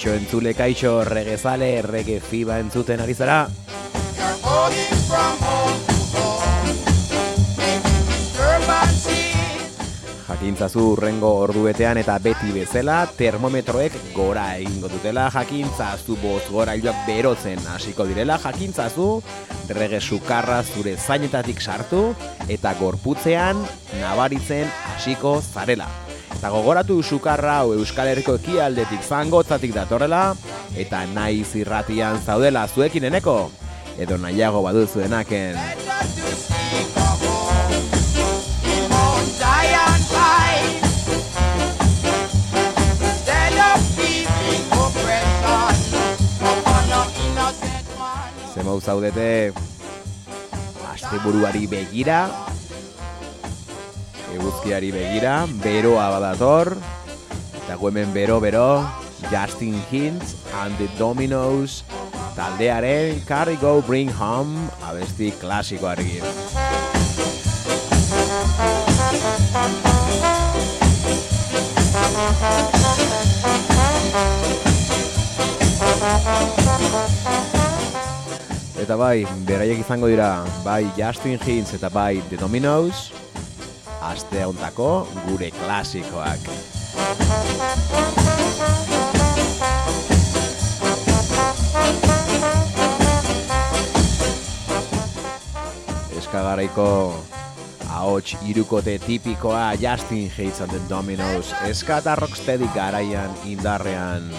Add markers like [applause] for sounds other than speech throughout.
kaixo entzule kaixo regezale rege fiba entzuten ari zara. Jakintzazu urrengo orduetean eta beti bezala termometroek gora egingo dutela. Jakintzazu boz gora joak berotzen hasiko direla. Jakintzazu rege sukarra zure zainetatik sartu eta gorputzean nabaritzen hasiko zarela. Eta gogoratu sukarra hau Euskal Herriko ekialdetik fangotzatik datorrela, eta naiz zirratian zaudela zuekin eneko, edo nahiago badu zuenaken. Zemau zaudete, asteburuari begira, eguzkiari begira, beroa badator, eta guemen bero bero, Justin Hintz and the Dominoes, taldearen Carry Go Bring Home, abesti klasiko argi. Eta bai, beraiek izango dira, bai Justin Hintz eta bai The Dominoes, aste hontako gure klasikoak. Eskagaraiko ahots irukote tipikoa Justin Hates and the Dominoes eskata rocksteady garaian indarrean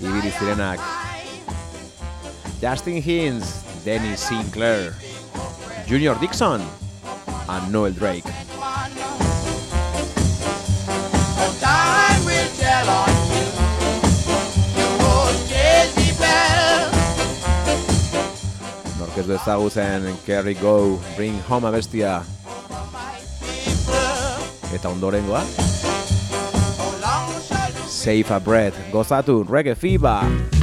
ibili zirenak Justin Hines, Dennis Sinclair, Junior Dixon, and Noel Drake. ez du ezagutzen Carry Go, Bring Home abestia. Eta ondorengoa Save a breath, gozatu, reggae fever Save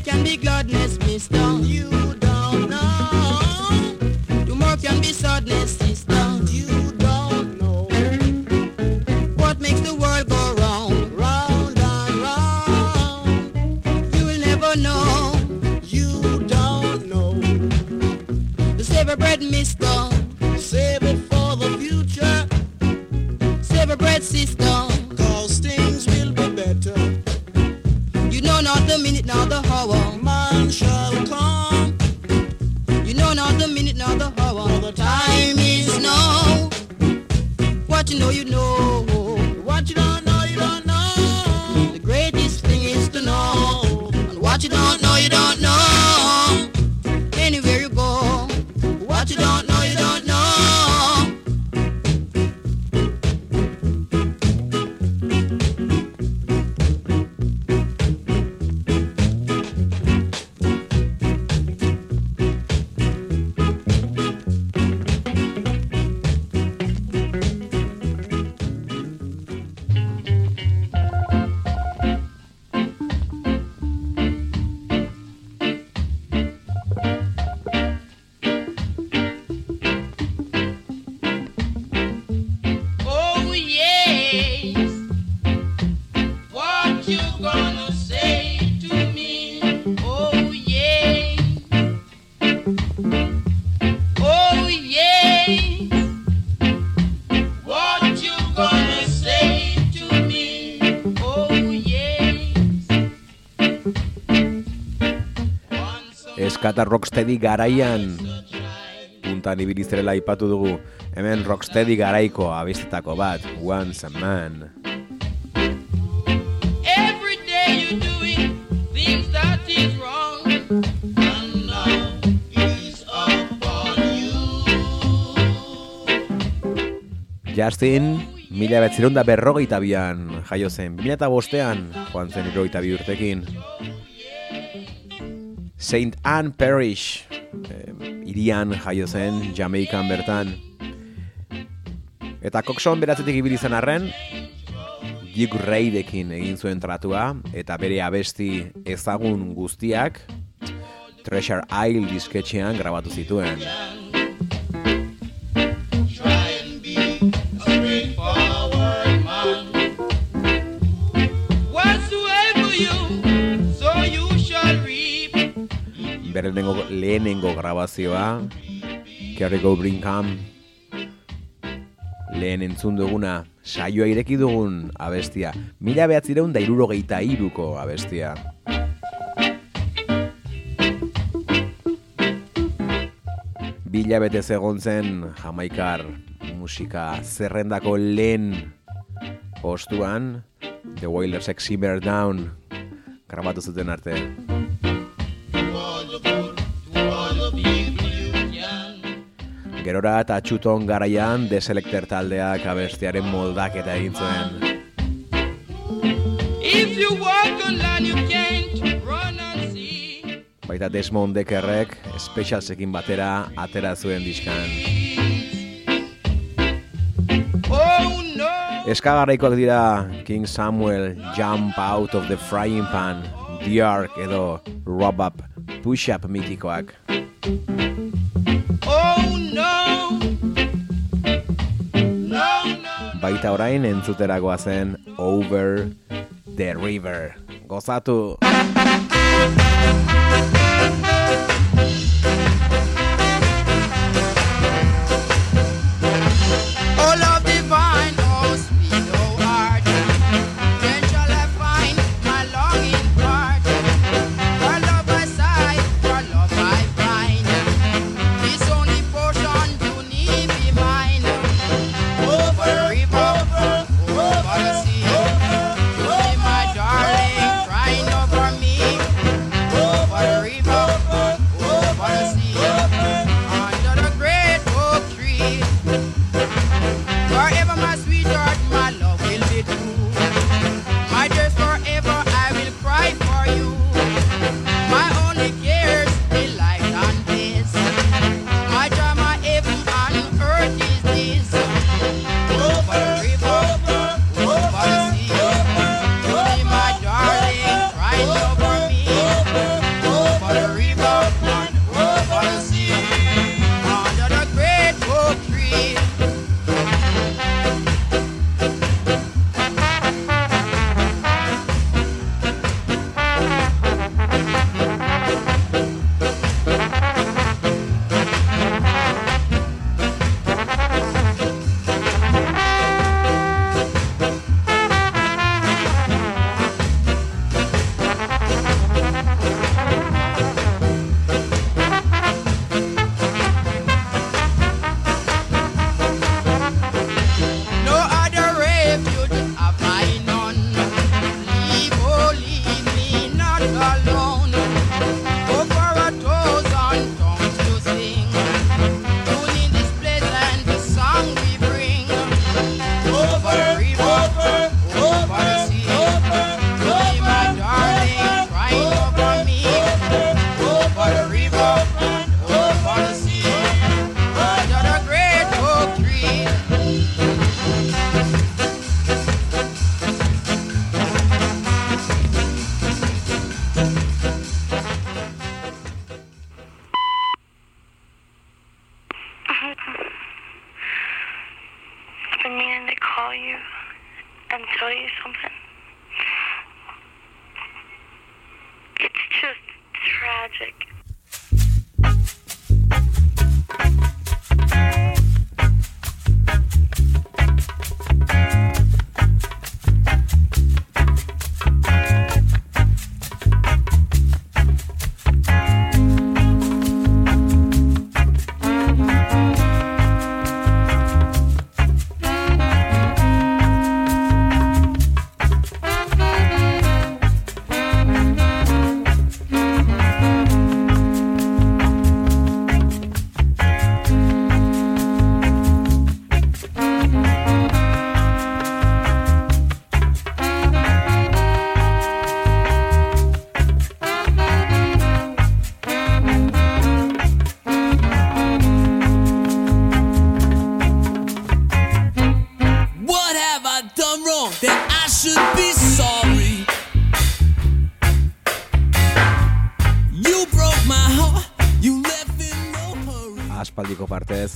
can be gladness, mister. ska eta rocksteady garaian. Puntan ibilizerela aipatu dugu. Hemen rocksteady garaiko abistetako bat Once a Man. Every day you're doing things that is wrong. Justin, mila betzerunda berrogeita bian, jaio zen, mila eta bostean, joan zen irogeita bi urtekin. Saint Anne Parish, eh, irian jaio zen, Jamaikan bertan. Eta kokson beratzetik ibili izan arren, Duke Raydekin egin zuen tratua, eta bere abesti ezagun guztiak, Treasure Isle disketxean grabatu zituen. bere lehenengo grabazioa Kerry Go Brinkam lehen entzun duguna saioa ireki dugun abestia. Mila behatzireun da irurogeita iruko abestia. Bila betez egon zen Jamaikar musika zerrendako lehen postuan The Wailers Eximer Down grabatu zuten arte. Gerora eta txuton garaian deselekter taldeak abestiaren moldaketa egin zuen. If you walk on you can't run on sea. Baita Desmond Deckerrek specialsekin batera atera zuen diskan. Oh no. Eskagaraikoak dira King Samuel Jump Out of the Frying Pan, The Ark edo Rob Up, Push Up mitikoak. Baita orain entzuteragoa zen Over the River. Gozatu!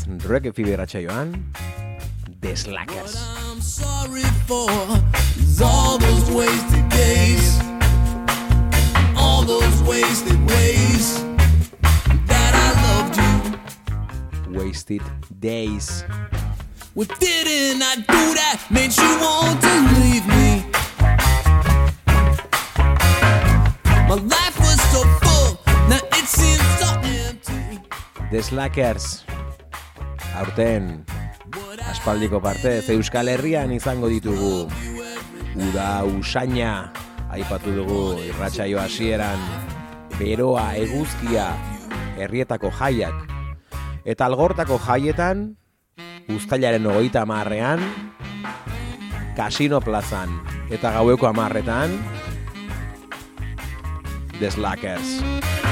Partez, reggae fiberatxa joan, What deslakers. I'm sorry for is all those wasted days, all those wasted ways that I loved you. Wasted Days. Well, didn't I do that? Made you want to leave me. My life was so full, now it seems so empty. The Slackers. Aurten, aspaldiko parte, ze Euskal Herrian izango ditugu. Uda usaina, aipatu dugu irratsaio hasieran. Beroa, eguzkia, herrietako jaiak. Eta algortako jaietan, uztailaren hogeita amarrean, Kasino plazan. Eta gaueko amarretan, The Slackers.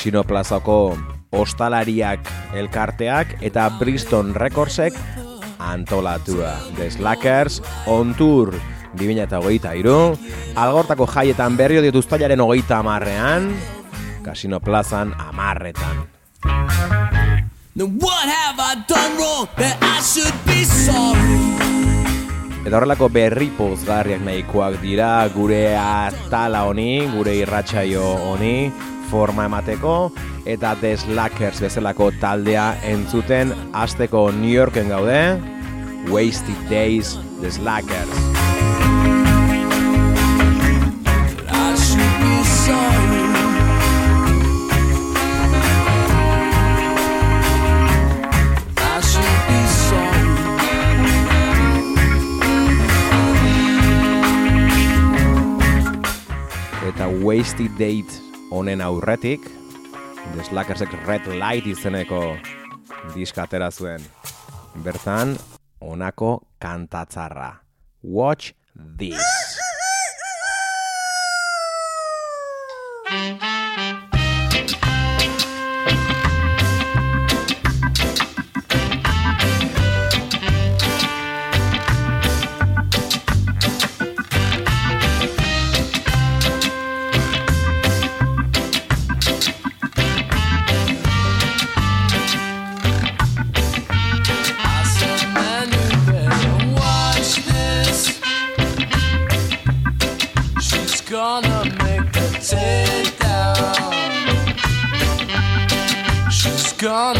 Kasino plazako ostalariak elkarteak eta Bristol Recordsek antolatua. The Slackers on tour 2023, algortako jaietan berrio ditu uztailaren hogeita amarrean, Kasino plazan amarretan. What have I done wrong that I should be sorry? Eta horrelako berri pozgarriak nahikoak dira gure atala honi, gure irratsaio honi, forma emateko, eta The Slackers bezalako taldea entzuten azteko New Yorken gaude, Wasted Days, The Slackers. Wasted Date honen aurretik, The Slackersek Red Light izeneko diska atera zuen. Bertan, honako kantatzarra. Watch this. [laughs] gone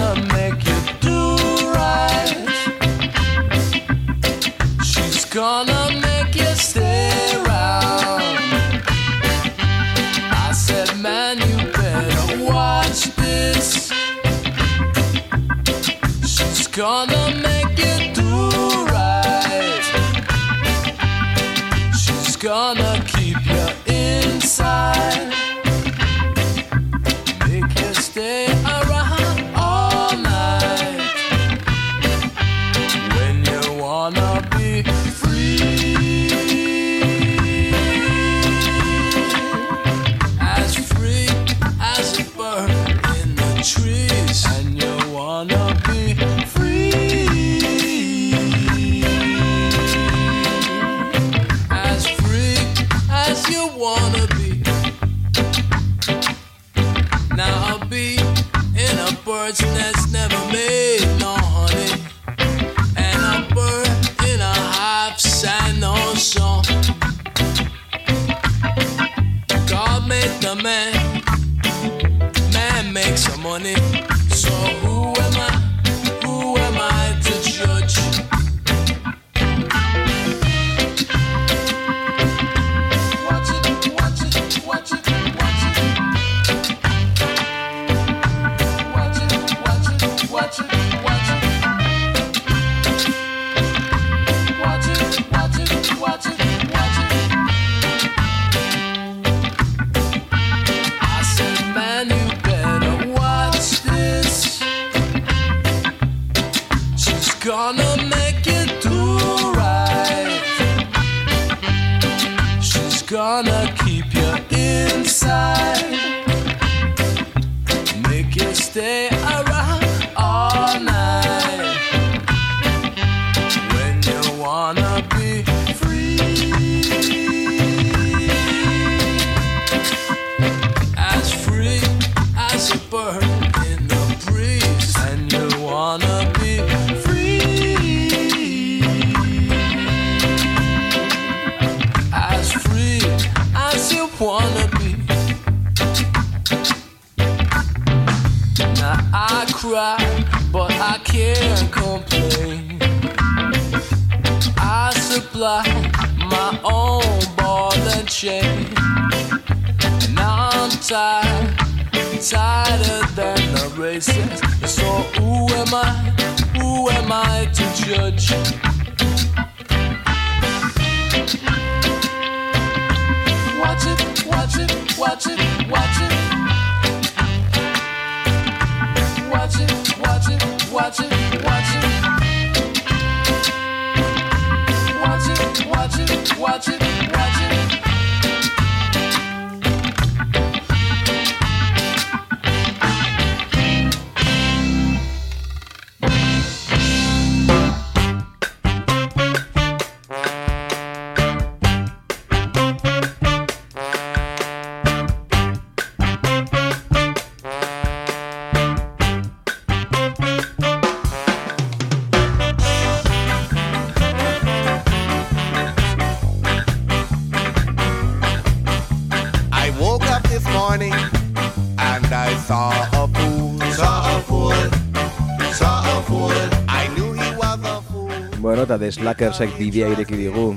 Slackersek bidea ireki digu.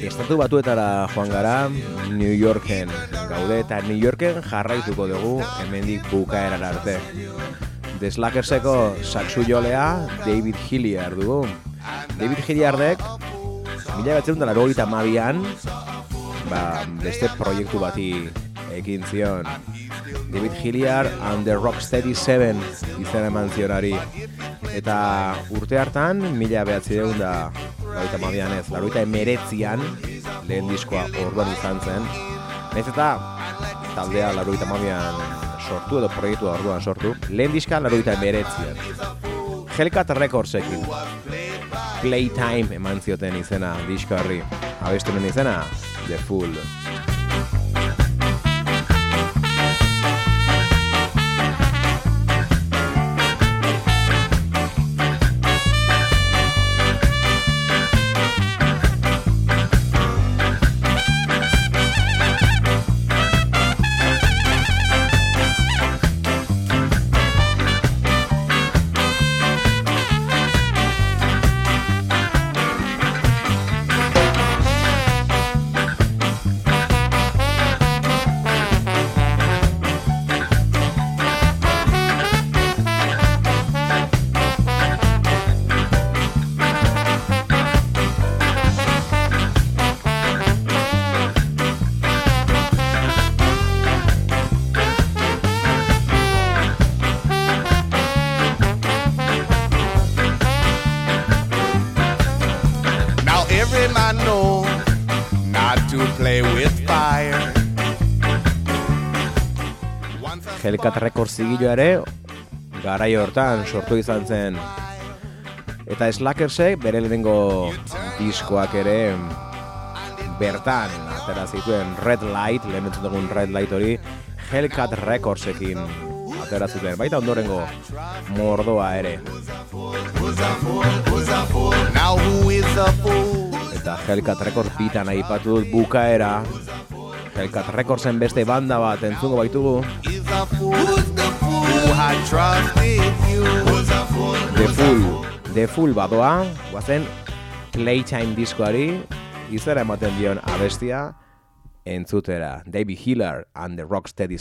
Estatu batuetara joan gara, New Yorken gaude, eta New Yorken jarraituko dugu hemendik bukaeran arte. The Slackerseko saxu jolea David Hilliard dugu. David Hilliardek, mila batzen dut larogeita mabian, ba, beste proiektu bati ekin zion. David Hilliard and the Rocksteady Seven izan eman zionari. Eta urte hartan, mila behatzi deun da, laroita mabian ez, laroita emeretzian, lehen diskoa orduan izan zen. Naiz eta taldea laroita mabian sortu edo proiektua orduan sortu, lehen diska laroita emeretzian. Hellcat Recordsekin, Playtime eman zioten izena disko horri. Abestunen izena, The Fool. Hellcat Records zigilo ere, garai hortan sortu izan zen. Eta Slackersek bere lehenengo diskoak ere bertan atera zituen Red Light, lehen entzun dugun Red Light hori, Hellcat Recordsekin atera zuten. Baita ondorengo mordoa ere. Eta Hellcat Records bitan aipatu dut bukaera. Hellcat Recordsen beste banda bat entzungo baitugu. Fool. The fool? Fool? The Full badoa, guazen Playtime diskoari, izera ematen dion abestia, entzutera, David Hiller and the Rocksteady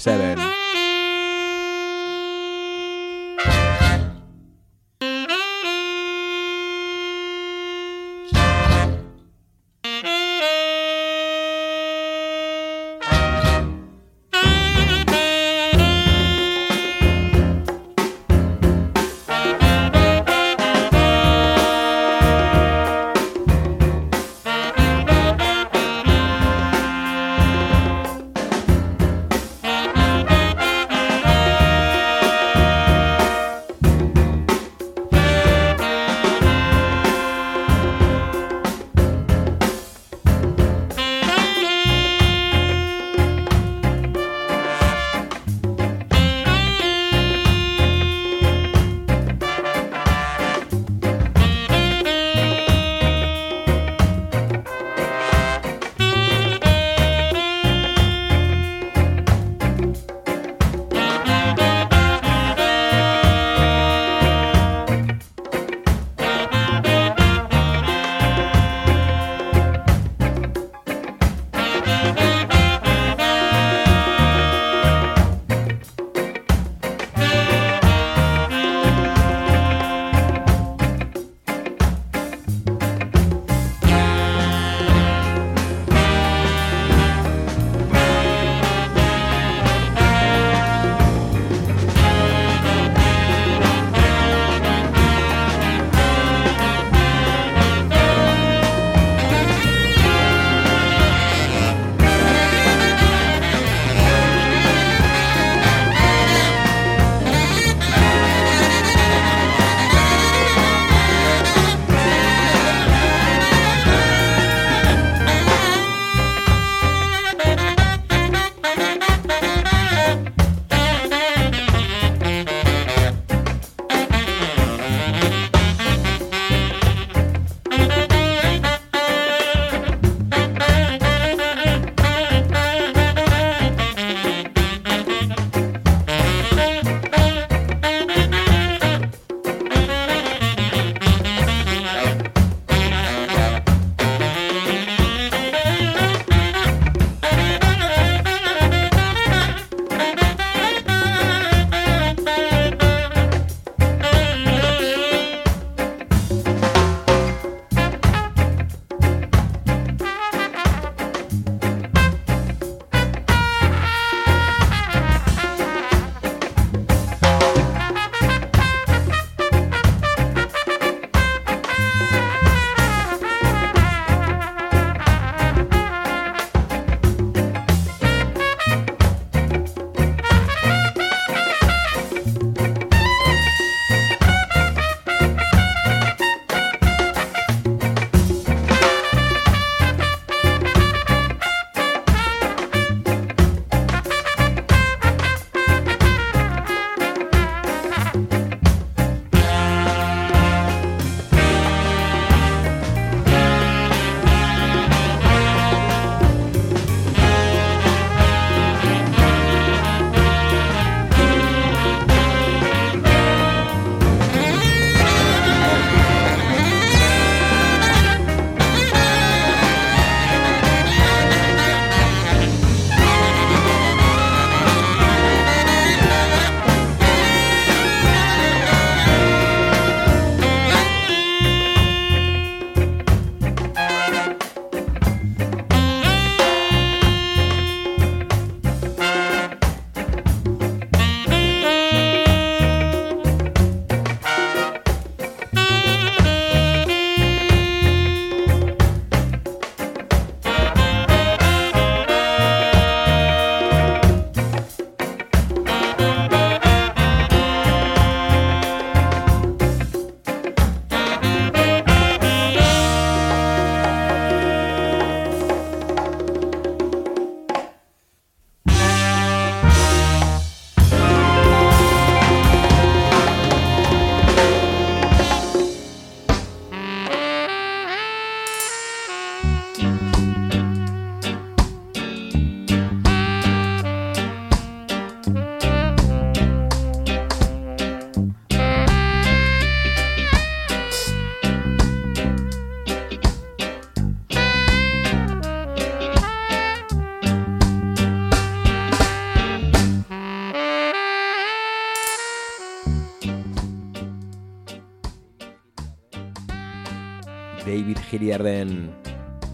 Seven. Hilliarden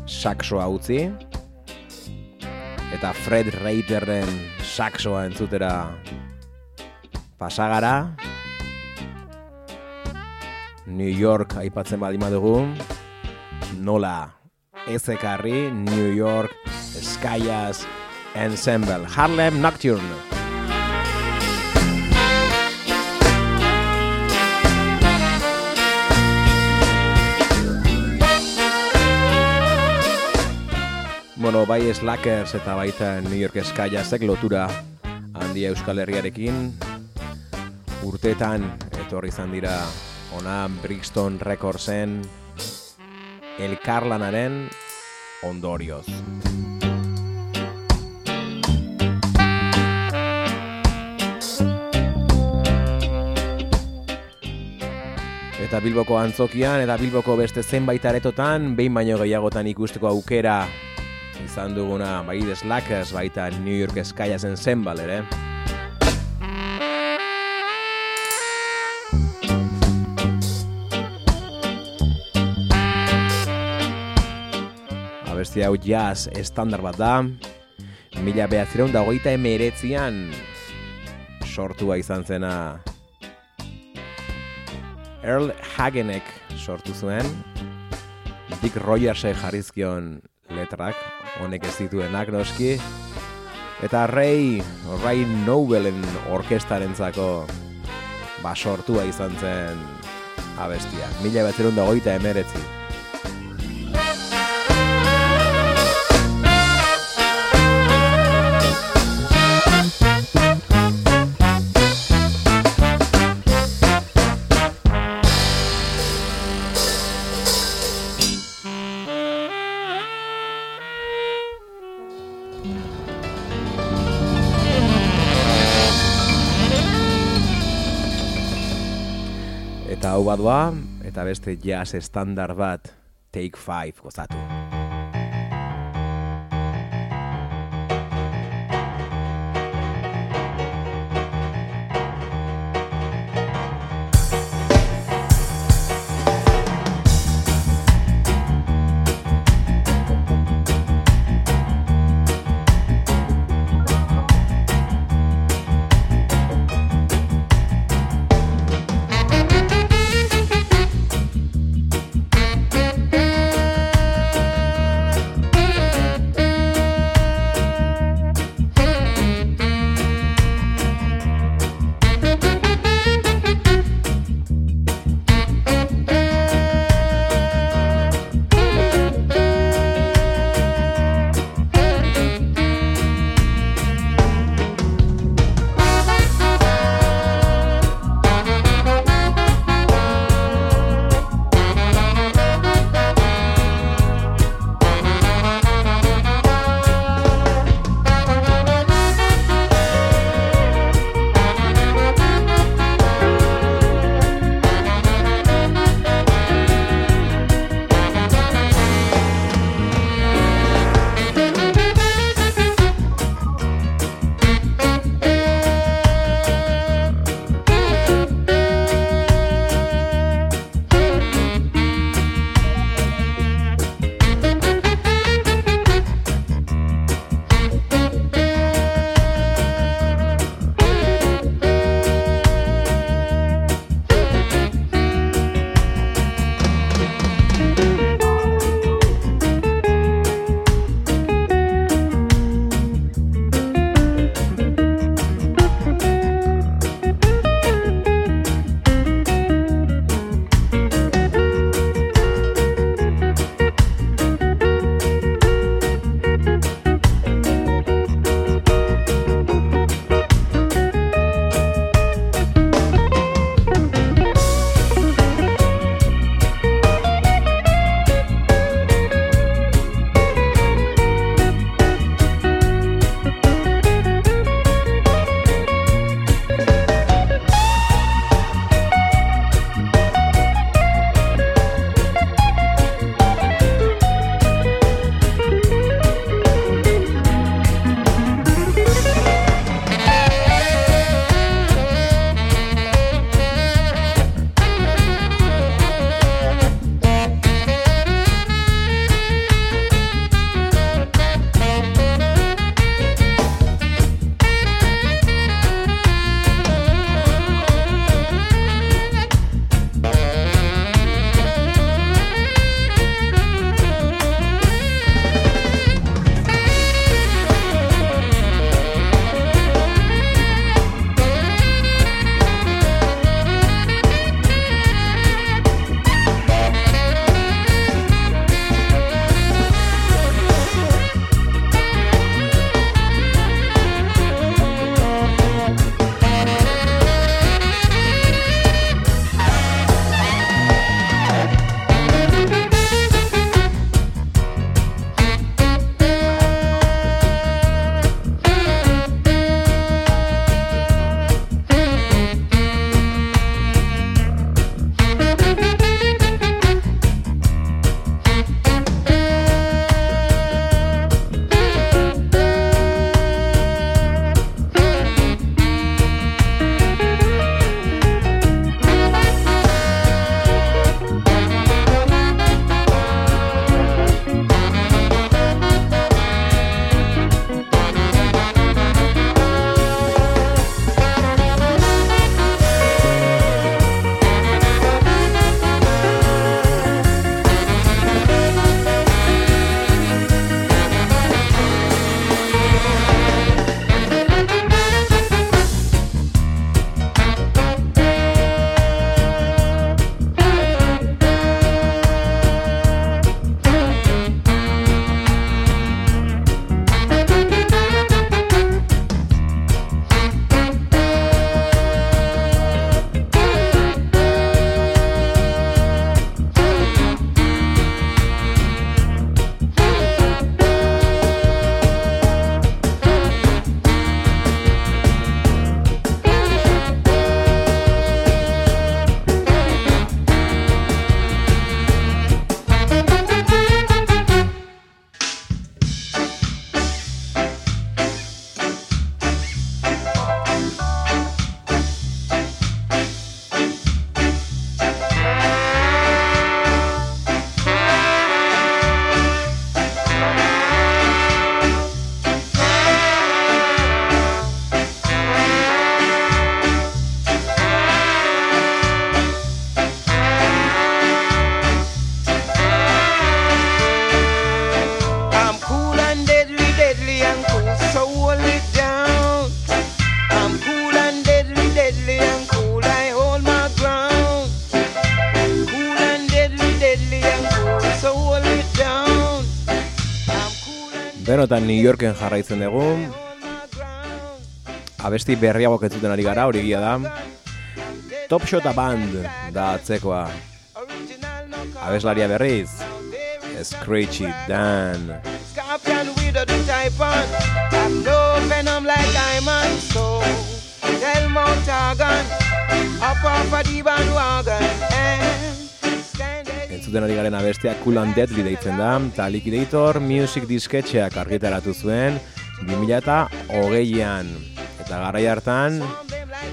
saxoa utzi, eta Fred Reiterren saxoa entzutera pasagara, New York aipatzen baldin badugu, nola ez ekarri New York Skyas Ensemble, Harlem Nocturne. Bueno, bai Slackers eta baita New York Skyasek lotura handia Euskal Herriarekin urteetan etorri izan dira ona Brixton Recordsen elkarlanaren ondorioz. Eta Bilboko antzokian eta Bilboko beste zenbait aretotan behin baino gehiagotan ikusteko aukera izan duguna bai The Slackers baita New York Skyasen zenbal ere. Abesti hau jazz estandar bat da. Mila behatzireun da hogeita emeretzian sortua izan zena Earl Hagenek sortu zuen Dick Rogersek jarrizkion letrak honek ez dituenak noski eta Ray Ray Nobelen orkestarentzako ba sortua izan zen abestia. Mila behatzireun da hogeita emeretzi Badoa, eta beste jazz estandar bat, Take Five gozatu. Eta New Yorken jarraitzen dugu. Abesti berriagoak entzuten ari gara, hori egia da. Top Shota Band da atzekoa. Abeslaria berriz. Screechy Dan. Scorpion with the type on. Have no venom like diamond. So tell Mount Argon. Up off of the bandwagon. Entzuten ari garen abestia Cool and Deadly deitzen da, eta Liquidator Music disketxeak argitaratu zuen 2008an. Eta garai hartan,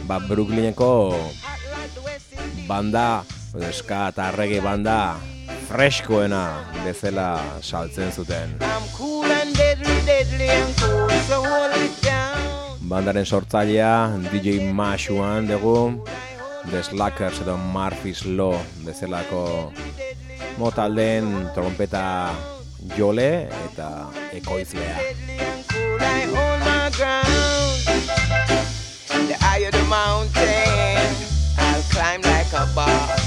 ba, Brooklyneko banda, eska eta reggae banda freskoena bezala saltzen zuten. Bandaren sortzailea DJ Mashuan dugu, The Slackers edo Murphy's Law bezalako motaldeen trompeta jole eta ekoizlea. The higher the mountain, I'll climb like a boss.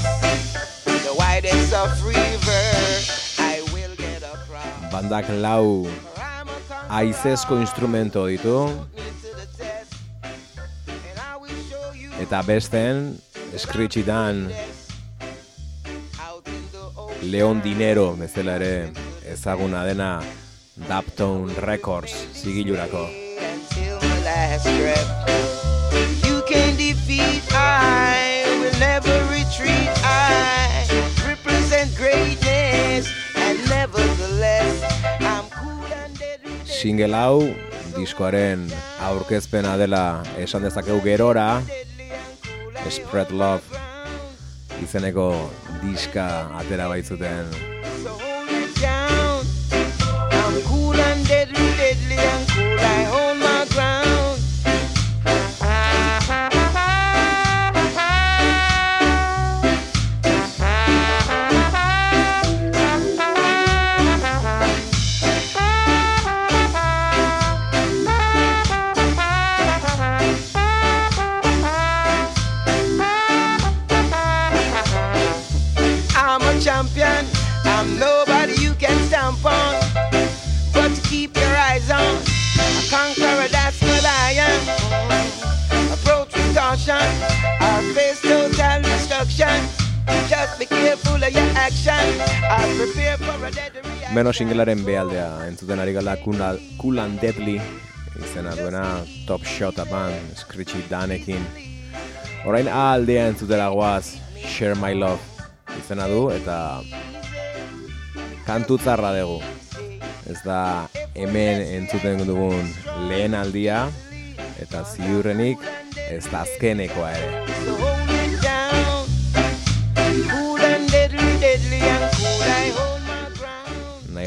The widest of river, I will get across. Bandak lau aizezko instrumento ditu, to the test. Leon Dinero bezala ere ezaguna dena Daptone Records zigilurako. You can defeat, I will never retreat. I represent greatness, and nevertheless, I'm cool and. Single hau diskoaren aurkezpena dela esan dezakegu gerora Spread Love izeneko diska atera baitzuten Meno singelaren bealdea entzuten ari gala Cool and- Deadly izena duena Top Shot Band Screechy Danekin. Orain A aldea entzutera goaz Share My Love izena du eta kantu tzarra dugu. Ez da hemen entzuten dugun lehen aldia eta ziurrenik ez da azkenekoa ere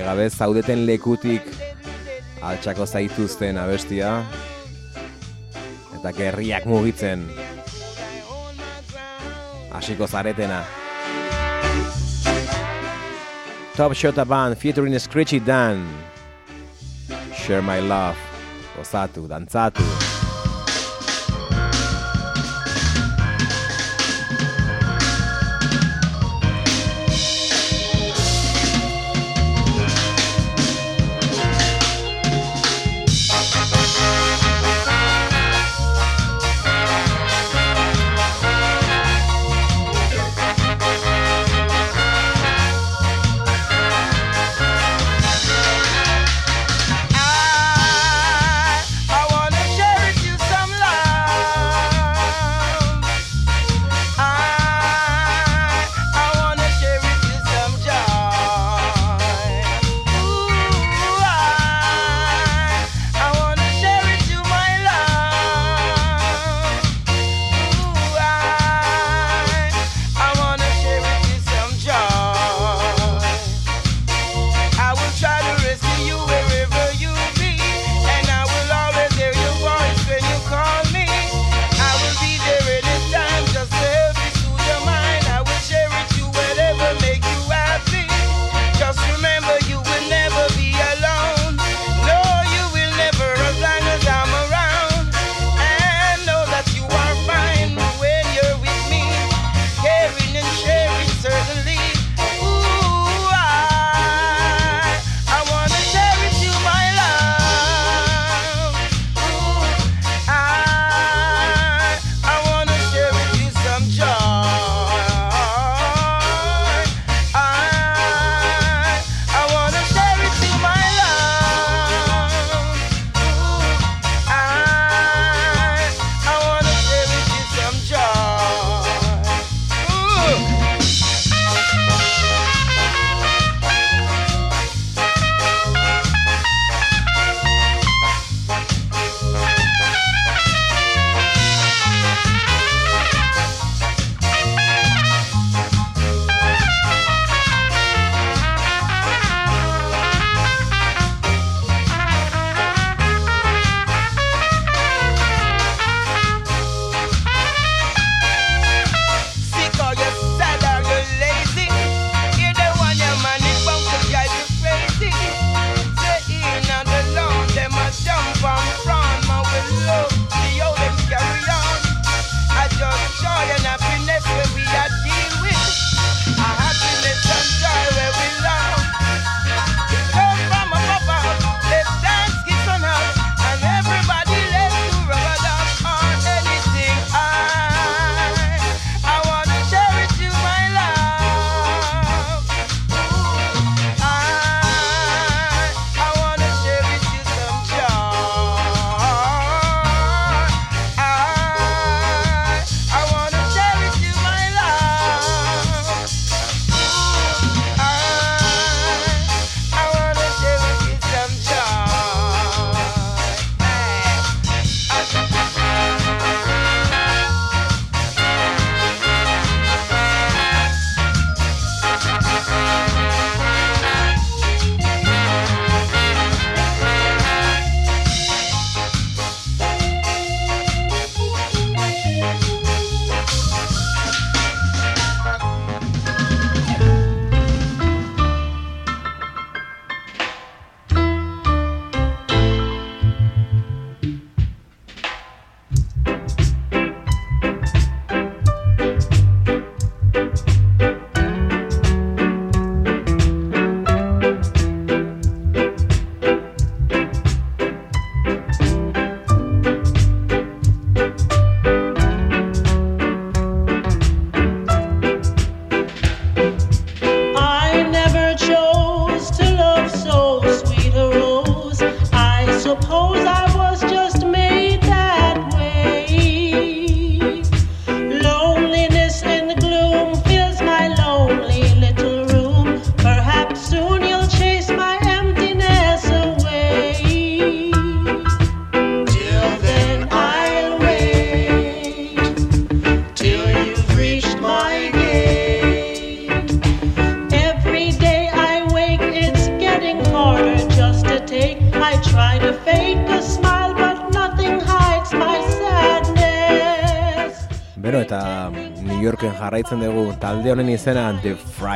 gabe zaudeten lekutik altxako zaituzten abestia. Eta gerriak mugitzen. Hasiko zaretena. Top Shot Band featuring Screechy Dan. Share My Love. Gozatu, dantzatu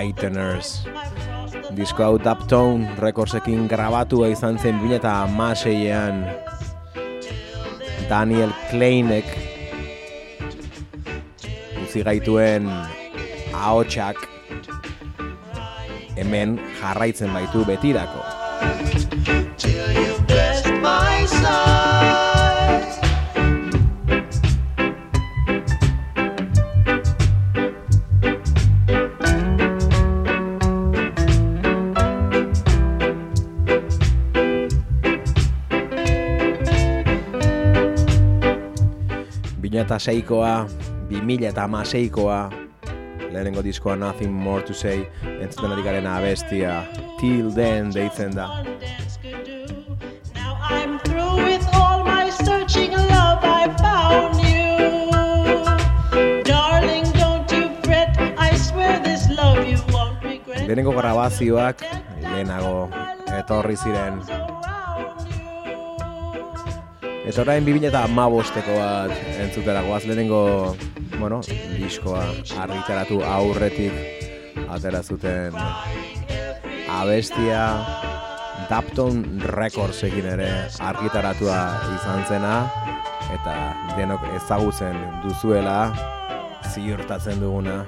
Frighteners. Disko hau Daptone Recordsekin grabatua izan zen bine eta amaseian Daniel Kleinek utzi gaituen ahotsak hemen jarraitzen baitu betirako. 2006koa, 2006koa, lehenengo diskoa Nothing More To Say, entzuten ari garen abestia, Till Then deitzen da. Now I'm through with all my searching love, I found you. Darling, don't you fret, I swear this love you won't regret. Lehenengo grabazioak, lehenago, etorri ziren Eta orain 2000 eta amabosteko bat entzutera goaz lehenengo, bueno, diskoa argitaratu aurretik atera zuten abestia Dapton Records egin ere argitaratua izan zena eta denok ezagutzen duzuela ziurtatzen duguna.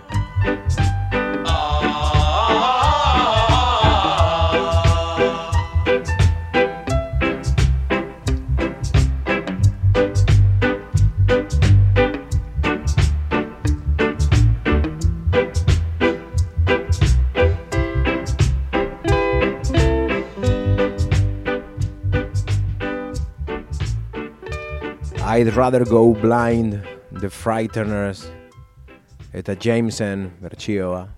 I'd rather go blind, The Frighteners, eta Jameson bertsioa.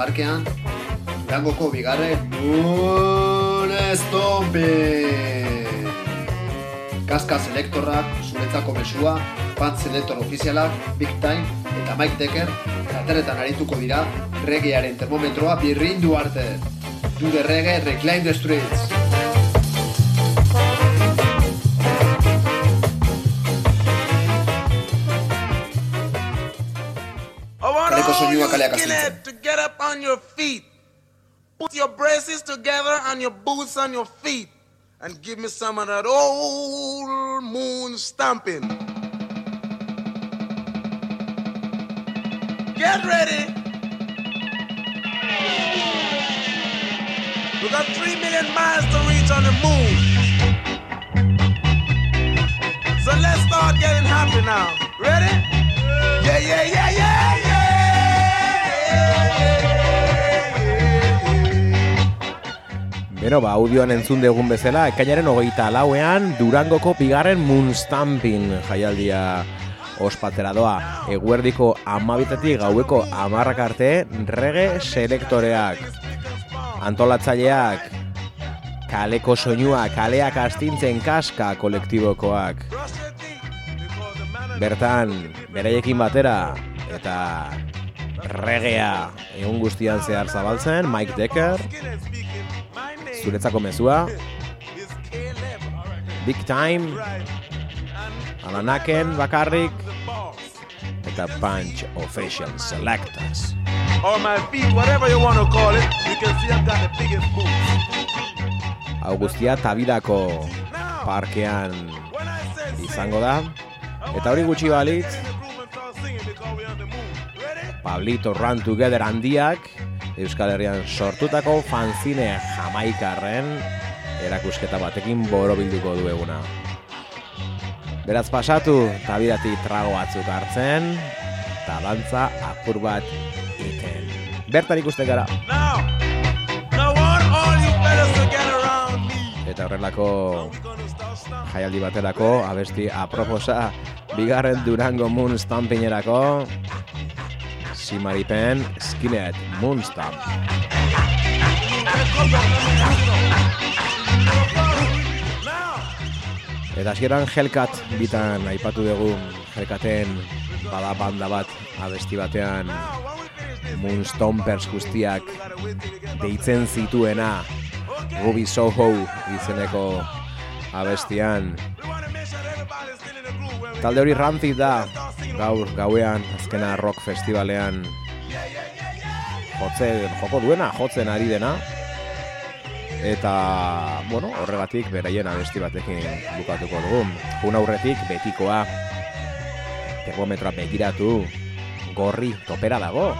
Parkean, Durangoko bigarren Moon Stompin! Kaska selektorrak, zuretzako mesua, fan selektor ofizialak, Big Time eta Mike Decker, kateretan arituko dira, regearen termometroa birrindu arte. Do the reggae, reclaim the streets. Kaleko all soinua you kaleak skinhead to get up on your feet. Put your braces together and your boots on your feet. And give me some of that old moon stamping. Get ready. We got three million miles to reach on the moon. So let's start getting happy now. Ready? Yeah, yeah, yeah, yeah, yeah. Bero, ba, audioan entzun degun bezala, ekainaren hogeita lauean, Durangoko bigarren Moonstampin jaialdia ospatzera doa. Eguerdiko amabitetik gaueko amarrak arte, rege selektoreak. Antolatzaileak, kaleko soinua, kaleak astintzen kaska kolektibokoak. Bertan, beraiekin batera, eta regea egun guztian zehar zabaltzen, Mike Decker, zuretzako mezua, Big Time, Alanaken bakarrik, eta Punch Official Selectors. Or my feet, whatever you want to call it. You can see I've got the biggest boots. Hau guztia tabidako parkean izango da. Eta hori gutxi balitz, Pablito Run Together handiak, Euskal Herrian sortutako fanzine jamaikarren erakusketa batekin borobilduko du eguna. Beraz pasatu, tabidati trago batzuk hartzen, eta dantza apur bat iten. Bertan ikusten gara. Now, now. Eta horrelako jaialdi baterako, abesti aproposa, bigarren Durango Moon Stampinerako, Simaripen Skinhead Moon Stamp. Eta hasieran Hellcat bitan aipatu dugu Hellcaten bada banda bat abesti batean Moon Stompers guztiak deitzen zituena Ruby Soho izeneko abestian Talde hori Rancid da. Gaur gauean azkena rock festivalean jotze, joko duena, jotzen ari dena. Eta bueno, horregatik beraien abesti batekin bukatuko dugu. Jun aurretik betikoa termometroa begiratu gorri topera dago.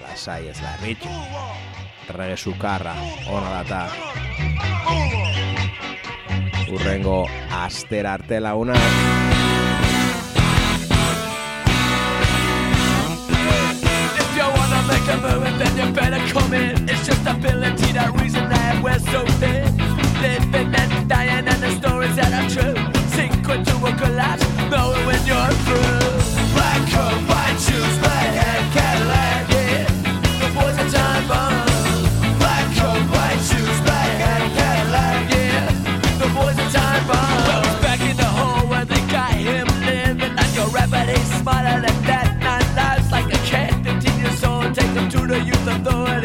Lasai ez larritu rege sukarra ona data. Urrengo aster arte launa wanna make a then you better come in. It's just ability, that reason that we're so thin. Living and dying, and the stories that are true. Sink into a collapse, knowing when you're through.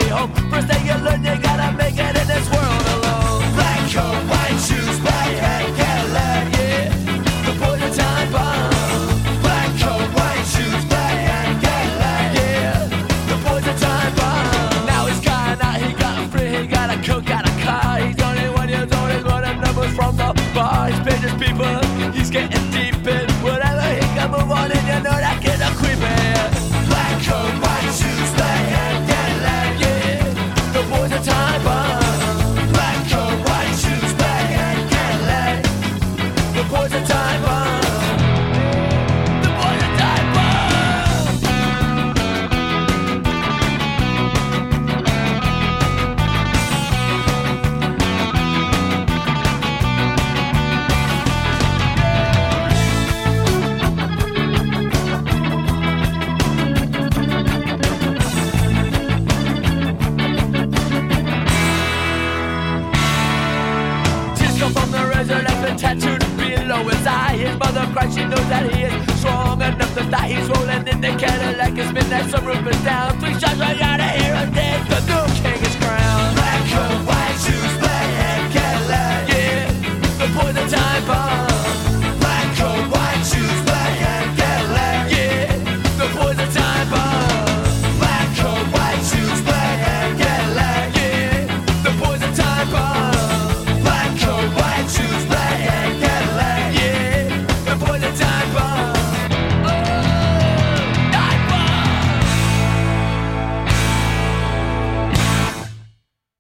First thing you learn, you gotta make